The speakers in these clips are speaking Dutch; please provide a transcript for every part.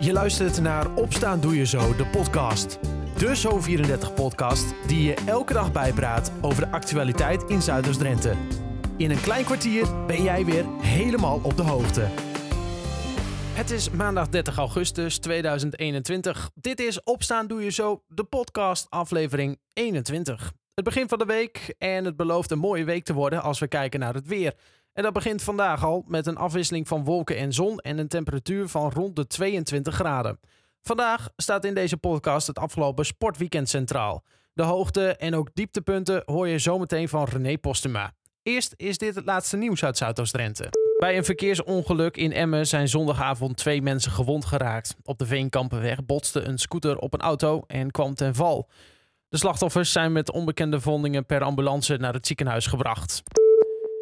Je luistert naar Opstaan Doe Je Zo, de podcast. De Zo34-podcast die je elke dag bijpraat over de actualiteit in Zuiders-Drenthe. In een klein kwartier ben jij weer helemaal op de hoogte. Het is maandag 30 augustus 2021. Dit is Opstaan Doe Je Zo, de podcast aflevering 21. Het begin van de week en het belooft een mooie week te worden als we kijken naar het weer. En dat begint vandaag al met een afwisseling van wolken en zon en een temperatuur van rond de 22 graden. Vandaag staat in deze podcast het afgelopen sportweekend centraal. De hoogte en ook dieptepunten hoor je zometeen van René Postuma. Eerst is dit het laatste nieuws uit Zuidoost-Drenthe. Bij een verkeersongeluk in Emmen zijn zondagavond twee mensen gewond geraakt. Op de Veenkampenweg botste een scooter op een auto en kwam ten val. De slachtoffers zijn met onbekende vondingen per ambulance naar het ziekenhuis gebracht.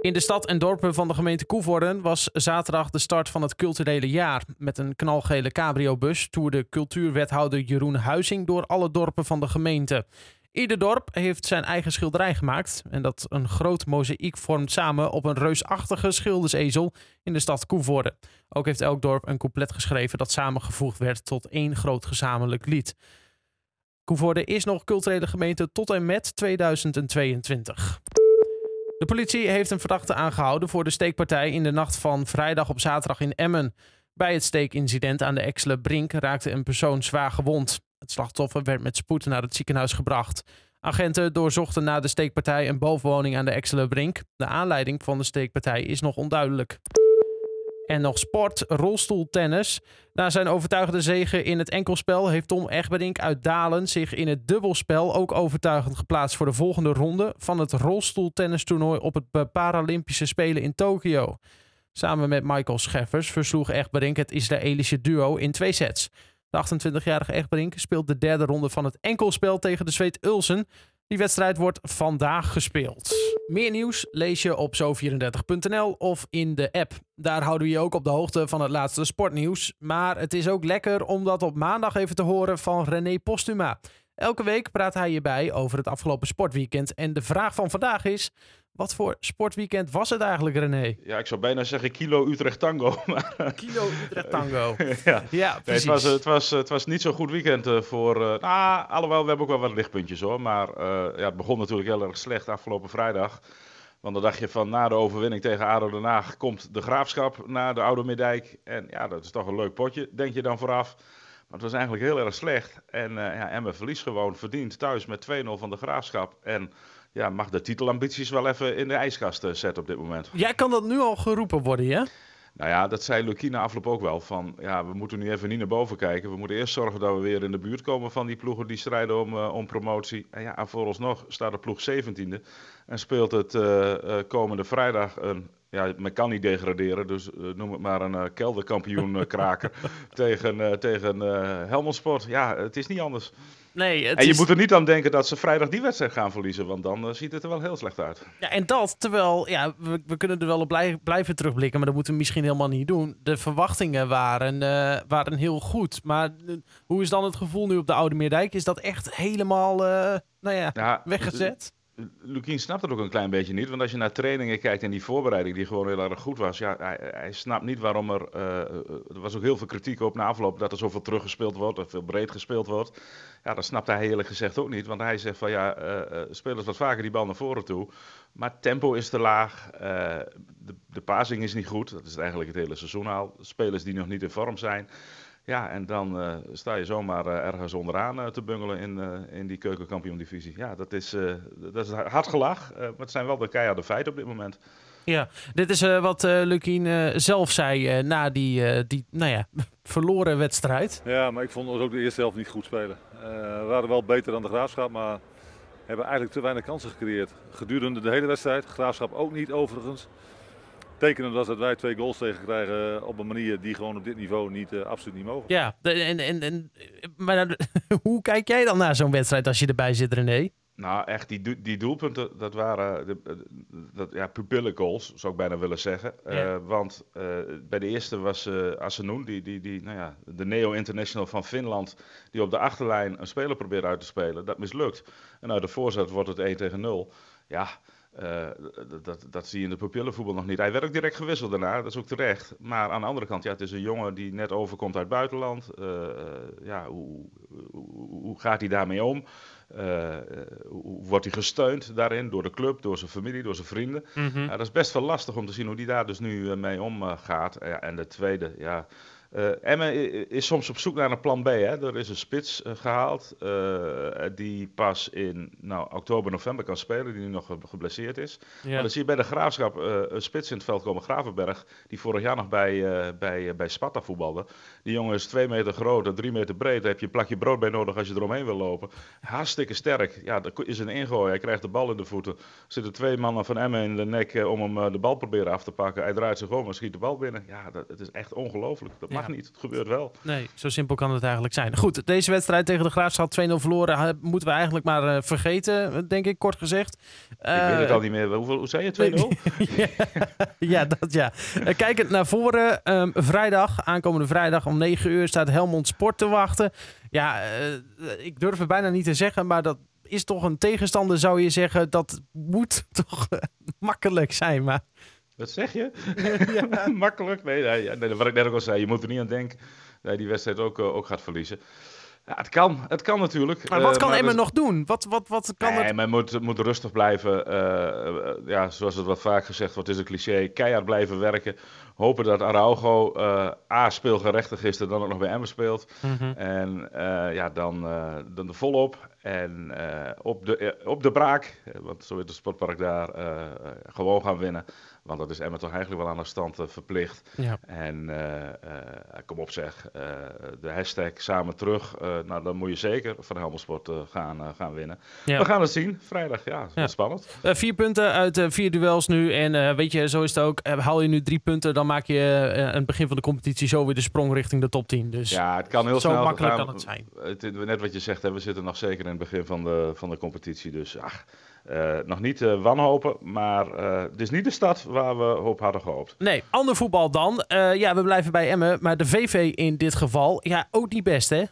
In de stad en dorpen van de gemeente Koevoorden was zaterdag de start van het culturele jaar. Met een knalgele cabriobus toerde cultuurwethouder Jeroen Huizing door alle dorpen van de gemeente. Ieder dorp heeft zijn eigen schilderij gemaakt. En dat een groot mozaïek vormt samen op een reusachtige schildersezel in de stad Koevoorden. Ook heeft elk dorp een couplet geschreven dat samengevoegd werd tot één groot gezamenlijk lied. Koevoorde is nog culturele gemeente tot en met 2022. De politie heeft een verdachte aangehouden voor de steekpartij in de nacht van vrijdag op zaterdag in Emmen. Bij het steekincident aan de Exele Brink raakte een persoon zwaar gewond. Het slachtoffer werd met spoed naar het ziekenhuis gebracht. Agenten doorzochten na de steekpartij een bovenwoning aan de Exele Brink. De aanleiding van de steekpartij is nog onduidelijk. En nog sport, rolstoeltennis. Na zijn overtuigende zege in het enkelspel heeft Tom Egberink uit Dalen zich in het dubbelspel ook overtuigend geplaatst voor de volgende ronde van het rolstoeltennistoernooi op het Paralympische Spelen in Tokio. Samen met Michael Scheffers versloeg Egberink het Israëlische duo in twee sets. De 28-jarige Egberink speelt de derde ronde van het enkelspel tegen de Zweed Ulsen. Die wedstrijd wordt vandaag gespeeld. Meer nieuws lees je op zo34.nl of in de app. Daar houden we je ook op de hoogte van het laatste sportnieuws. Maar het is ook lekker om dat op maandag even te horen van René Postuma. Elke week praat hij je bij over het afgelopen sportweekend. En de vraag van vandaag is: wat voor sportweekend was het eigenlijk, René? Ja, ik zou bijna zeggen kilo Utrecht Tango. Maar... Kilo Utrecht Tango. ja. ja, precies. Nee, het, was, het, was, het was niet zo'n goed weekend uh, voor... Uh, nou, alhoewel, we hebben ook wel wat lichtpuntjes hoor. Maar uh, ja, het begon natuurlijk heel erg slecht afgelopen vrijdag. Want dan dacht je van na de overwinning tegen ADO Den Haag komt de Graafschap naar de Oude Middijk. En ja, dat is toch een leuk potje, denk je dan vooraf. Maar het was eigenlijk heel erg slecht. En ja, Emmen verliest gewoon verdiend thuis met 2-0 van de Graafschap. En ja, mag de titelambities wel even in de ijskast zetten op dit moment. Jij kan dat nu al geroepen worden, ja? Nou ja, dat zei Lukina afloop ook wel. Van ja, we moeten nu even niet naar boven kijken. We moeten eerst zorgen dat we weer in de buurt komen van die ploegen die strijden om, uh, om promotie. En ja, vooralsnog staat de ploeg 17e. En speelt het uh, uh, komende vrijdag een. Ja, men kan niet degraderen, dus noem het maar een kelderkampioen kraker tegen, tegen Helmond Sport. Ja, het is niet anders. Nee, het en je is... moet er niet aan denken dat ze vrijdag die wedstrijd gaan verliezen, want dan uh, ziet het er wel heel slecht uit. Ja, en dat terwijl, ja, we, we kunnen er wel op blij, blijven terugblikken, maar dat moeten we misschien helemaal niet doen. De verwachtingen waren, uh, waren heel goed, maar uh, hoe is dan het gevoel nu op de Oude Meerdijk? Is dat echt helemaal, nou ja, ja weggezet? Lukien snapt het ook een klein beetje niet. Want als je naar trainingen kijkt en die voorbereiding die gewoon heel erg goed was. Ja, hij, hij snapt niet waarom er... Uh, er was ook heel veel kritiek op na afloop dat er zoveel teruggespeeld wordt. Dat veel breed gespeeld wordt. Ja, dat snapt hij eerlijk gezegd ook niet. Want hij zegt van ja, uh, spelers wat vaker die bal naar voren toe. Maar tempo is te laag. De, de passing is niet goed. Dat is eigenlijk het hele seizoen al. Spelers die nog niet in vorm zijn. Ja, en dan uh, sta je zomaar uh, ergens onderaan uh, te bungelen in, in die keukenkampioen-divisie. Ja, dat is, dat is hard gelach, maar het zijn wel de keiharde feiten op dit moment. Ja, dit is wat Lukien zelf zei na die, die nou ja, verloren wedstrijd. Ja, maar ik vond ons ook de eerste helft niet goed spelen. we waren wel beter dan de Graafschap, maar hebben eigenlijk te weinig kansen gecreëerd. Gedurende de hele wedstrijd, Graafschap ook niet overigens tekenen dat wij twee goals tegen krijgen op een manier die gewoon op dit niveau niet, uh, absoluut niet mogen. Ja, en, en, en, maar hoe kijk jij dan naar zo'n wedstrijd als je erbij zit, René? Nou, echt, die, die doelpunten, dat waren de, dat, ja, pupille goals, zou ik bijna willen zeggen. Ja. Uh, want uh, bij de eerste was uh, Asenoen, die, die, die, nou ja, de neo-international van Finland, die op de achterlijn een speler probeert uit te spelen. Dat mislukt. En uit de voorzet wordt het 1 tegen 0. Ja, dat, dat zie je in de pupillenvoetbal nog niet. Hij werd ook direct gewisseld daarna, dat is ook terecht. Maar aan de andere kant, ja, het is een jongen die net overkomt uit het buitenland. ja, hoe, hoe, hoe, gaat hij daarmee om? Hoe wordt hij gesteund daarin door de club, door zijn familie, door zijn vrienden? Mhm. dat is best wel lastig om te zien hoe hij daar dus nu mee omgaat. en de tweede, ja, uh, Emmen is soms op zoek naar een plan B. Hè. Er is een spits uh, gehaald uh, die pas in nou, oktober, november kan spelen, die nu nog geblesseerd is. Ja. Maar dan zie je bij de Graafschap een spits in het veld komen, Gravenberg, die vorig jaar nog bij, bij, bij Sparta voetbalde. Die jongen is twee meter groot en drie meter breed. Daar heb je een plakje brood bij nodig als je eromheen wil lopen. Hartstikke sterk. Ja, dat is een ingooi. Hij krijgt de bal in de voeten. Er zitten twee mannen van Emmen in de nek om hem de bal proberen af te pakken. Hij draait zich om en schiet de bal binnen. Ja, dat, het is echt ongelooflijk. Dat mag niet. Het gebeurt wel. Nee, zo simpel kan het eigenlijk zijn. Goed, deze wedstrijd tegen de Graafschap 2-0 verloren moeten we eigenlijk maar uh, vergeten, denk ik, kort gezegd. Uh, ik weet het eh, al niet meer. Hoeveel, hoe zei je, 2-0? ja, ja, dat ja. Uh, kijkend naar voren, um, vrijdag, aankomende vrijdag om 9 uur staat Helmond Sport te wachten. Ja, ik durf het bijna niet te zeggen, maar dat is toch een tegenstander, zou je zeggen. Dat moet toch makkelijk zijn, maar... Wat zeg je? ja. Makkelijk? Nee, nee, nee, wat ik net ook al zei, je moet er niet aan denken dat die wedstrijd ook, uh, ook gaat verliezen. Ja, het kan, het kan natuurlijk. Maar wat uh, kan Emmen nog doen? Wat, wat, wat kan nee, het... men moet, moet rustig blijven. Uh, ja, zoals het wat vaak gezegd wordt, is een cliché. Keihard blijven werken. Hopen dat Araujo A speelgerechtig is en dan ook nog bij Emmen speelt. Mm -hmm. En ja, dan, dan de volop. En op, de, op de braak, want zo is het sportpark daar, gewoon gaan winnen. Want dat is Emma toch eigenlijk wel aan de stand uh, verplicht. Ja. En uh, kom op zeg, de hashtag samen terug. nou, dan moet je zeker van Helmelsport gaan, gaan winnen. Ja. We gaan het zien, vrijdag. Ja, ja. spannend. vier punten uit vier duels nu. En weet je, zo is het ook. haal je nu drie punten, dan maak je aan het begin van de competitie zo weer de sprong richting de top 10. Dus ja, het kan heel zo snel makkelijk kan het zijn. Net wat je zegt, hè, we zitten nog zeker in het begin van de, van de competitie. Dus ach, uh, nog niet uh, wanhopen, maar uh, het is niet de stad waar we op hadden gehoopt. Nee, ander voetbal dan. ja, we blijven bij Emmen, maar de VV in dit geval, ja, ook niet best hè?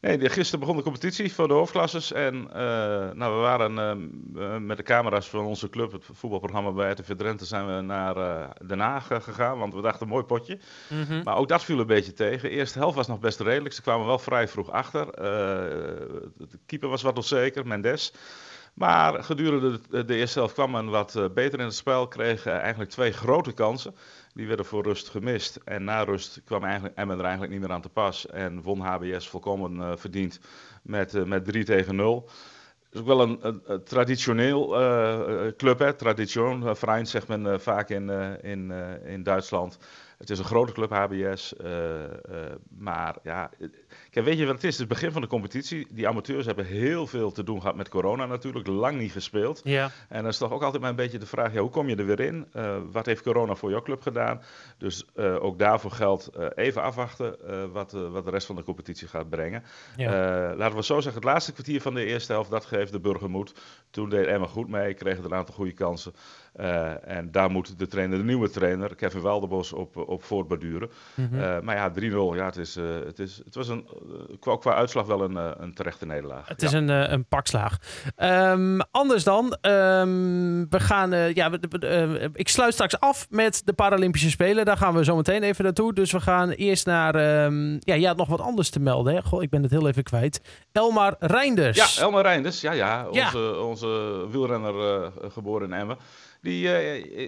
Nee, gisteren begon de competitie voor de hoofdklasses. En nou, we waren met de camera's van onze club, het voetbalprogramma bij RTV Drenthe, zijn we naar Den Haag gegaan. Want we dachten, mooi potje. Mm -hmm. Maar ook dat viel een beetje tegen. De eerste helft was nog best redelijk. Ze kwamen wel vrij vroeg achter. de keeper was wat onzeker, Mendes. Maar gedurende de, eerste helft kwam men wat uh, beter in het spel. Kreeg uh, eigenlijk twee grote kansen. Die werden voor rust gemist. En na rust kwam eigenlijk, Emmen er eigenlijk niet meer aan te pas. En won HBS volkomen uh, verdiend met, met 3 tegen 0. Het is ook wel een, een, een traditioneel club, hè? Tradition, verein zegt men vaak in, in, in Duitsland. Het is een grote club, HBS. maar ja Kijk, weet je wat het is? Het is het begin van de competitie. Die amateurs hebben heel veel te doen gehad met corona natuurlijk. Lang niet gespeeld. Ja. En dan is toch ook altijd maar een beetje de vraag, ja, hoe kom je er weer in? Uh, wat heeft corona voor jouw club gedaan? Dus uh, ook daarvoor geldt uh, even afwachten wat, wat de rest van de competitie gaat brengen. Ja. laten we zo zeggen, het laatste kwartier van de eerste helft, dat geeft de burger moed. Toen deed Emma goed mee, kregen er een aantal goede kansen. en daar moet de trainer, de nieuwe trainer, Kevin Welderbos, op, op voortborduren. Mm -hmm. maar ja, 3-0, ja, het, is, het, is, het was een qua, qua uitslag wel een, eh, een terechte nederlaag. Het is een, uh, een pakslaag. Um, anders dan, um, we gaan, uh, ja, uh, ik sluit straks af met de Paralympische Spelen. Daar gaan we zo meteen even naartoe. Dus we gaan eerst naar, um, ja, je had nog wat anders te melden. Hè? Goh, ik ben het heel even kwijt. Elmar Reinders. Ja, Elmar Reinders, ja, ja. Onze, ja. onze wielrenner geboren in Emmen. Die,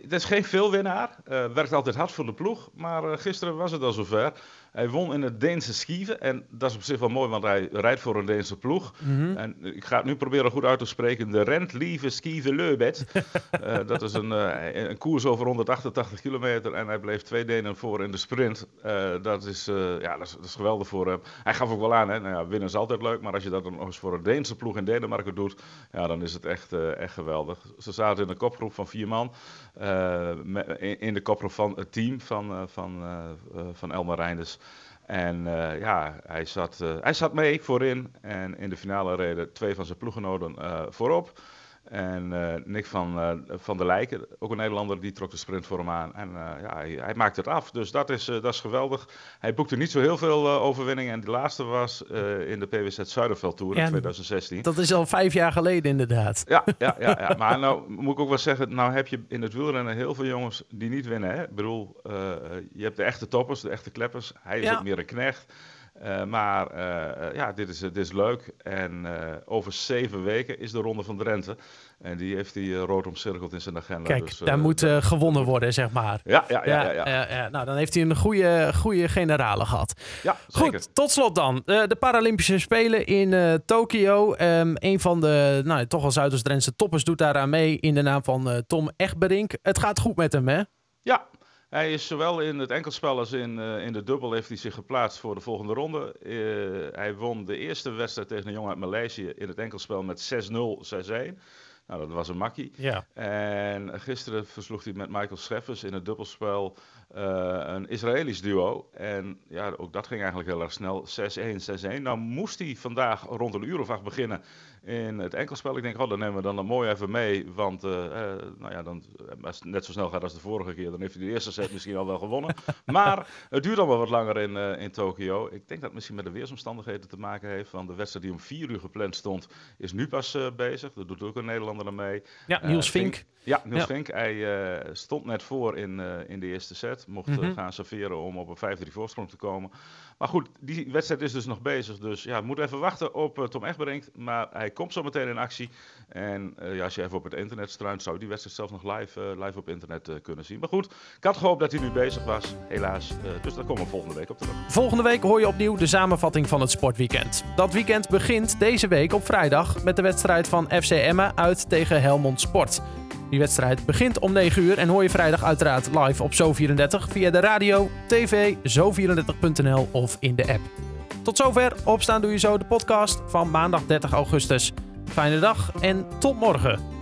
dat is geen veelwinnaar. Uh, werkt altijd hard voor de ploeg. Maar gisteren was het al zover. Hij won in het Deense Schieven. En dat is op zich wel mooi, want hij rijdt voor een Deense ploeg. Mm -hmm. En ik ga het nu proberen goed uit te spreken. De Rentlieve Schieven Leubet. uh, dat is een, uh, een, koers over 188 kilometer. En hij bleef twee Denen voor in de sprint. Uh, dat, is, ja, dat, is, dat is geweldig voor hem. Hij gaf ook wel aan, hè. Nou ja, winnen is altijd leuk. Maar als je dat dan nog eens voor een Deense ploeg in Denemarken doet. Ja, dan is het echt, echt geweldig. Ze zaten in een kopgroep van vier man. in, in, de kopgroep van het team van, van, van Elmar Reinders. En uh, ja, hij zat, uh, hij zat mee voorin. En in de finale reden twee van zijn ploegenoten uh, voorop. En Nick van, van der Lijken, ook een Nederlander, die trok de sprint voor hem aan. En ja, hij, hij maakte het af. Dus dat is, dat is geweldig. Hij boekte niet zo heel veel overwinningen. En de laatste was in de PWZ Zuiderveld Tour in 2016. Dat is al vijf jaar geleden inderdaad. Ja, ja, ja, ja. maar nou moet ik ook wel zeggen, nou heb je in het wielrennen heel veel jongens die niet winnen. Hè? Ik bedoel, je hebt de echte toppers, de echte kleppers. Hij is ook meer een knecht. Uh, maar uh, ja, dit is, dit is leuk. En uh, over zeven weken is de Ronde van Drenthe. En die heeft hij rood omcirkeld in zijn agenda. Kijk, dus, daar moet gewonnen worden, zeg maar. Ja, ja, ja. ja, ja. ja nou, dan heeft hij een goede, goede generale gehad. Ja, zeker. Goed, tot slot dan. de Paralympische Spelen in Tokio. Um, een van de, nou, toch al Zuiders-Drentse toppers doet daaraan mee in de naam van Tom Egberink. Het gaat goed met hem, hè? Ja, hij is zowel in het enkelspel als in, uh, in de dubbel heeft hij zich geplaatst voor de volgende ronde. Uh, hij won de eerste wedstrijd tegen een jongen uit Maleisië in het enkelspel met 6-0, 6-1. Nou, dat was een makkie. Ja. En gisteren versloeg hij met Michael Scheffers in het dubbelspel uh, een Israëlisch duo. En ja, ook dat ging eigenlijk heel erg snel. 6-1, 6-1. Nou moest hij vandaag rond een uur of acht beginnen in het enkelspel. Ik denk, oh, dan nemen we dan, dan mooi even mee. Want uh, nou ja, dan, als het net zo snel gaat als de vorige keer, dan heeft hij de eerste set misschien al wel gewonnen. maar het duurt allemaal wat langer in, in Tokio. Ik denk dat het misschien met de weersomstandigheden te maken heeft. Want de wedstrijd die om vier uur gepland stond, is nu pas bezig. Dat doet ook een Nederlander aan mee. Ja, Niels Vink. Ja, Niels ja. Hij stond net voor in, in de eerste set mocht mm gaan serveren om op een 5-3 voorsprong te komen. Maar goed, die wedstrijd is dus nog bezig. Dus ja, we moeten even wachten op Tom Egberink. Maar hij komt zo meteen in actie. En ja, als je even op het internet struint, zou je die wedstrijd zelf nog live, live op internet kunnen zien. Maar goed, ik had gehoopt dat hij nu bezig was. Helaas. dus daar komen we volgende week op terug. Volgende week hoor je opnieuw de samenvatting van het sportweekend. Dat weekend begint deze week op vrijdag met de wedstrijd van FC Emma uit tegen Helmond Sport. Die wedstrijd begint om 9 uur en hoor je vrijdag uiteraard live op Zo34 via de radio, tv, zo34.nl of in de app. Tot zover, opstaan doe je zo de podcast van maandag 30 augustus. Fijne dag en tot morgen.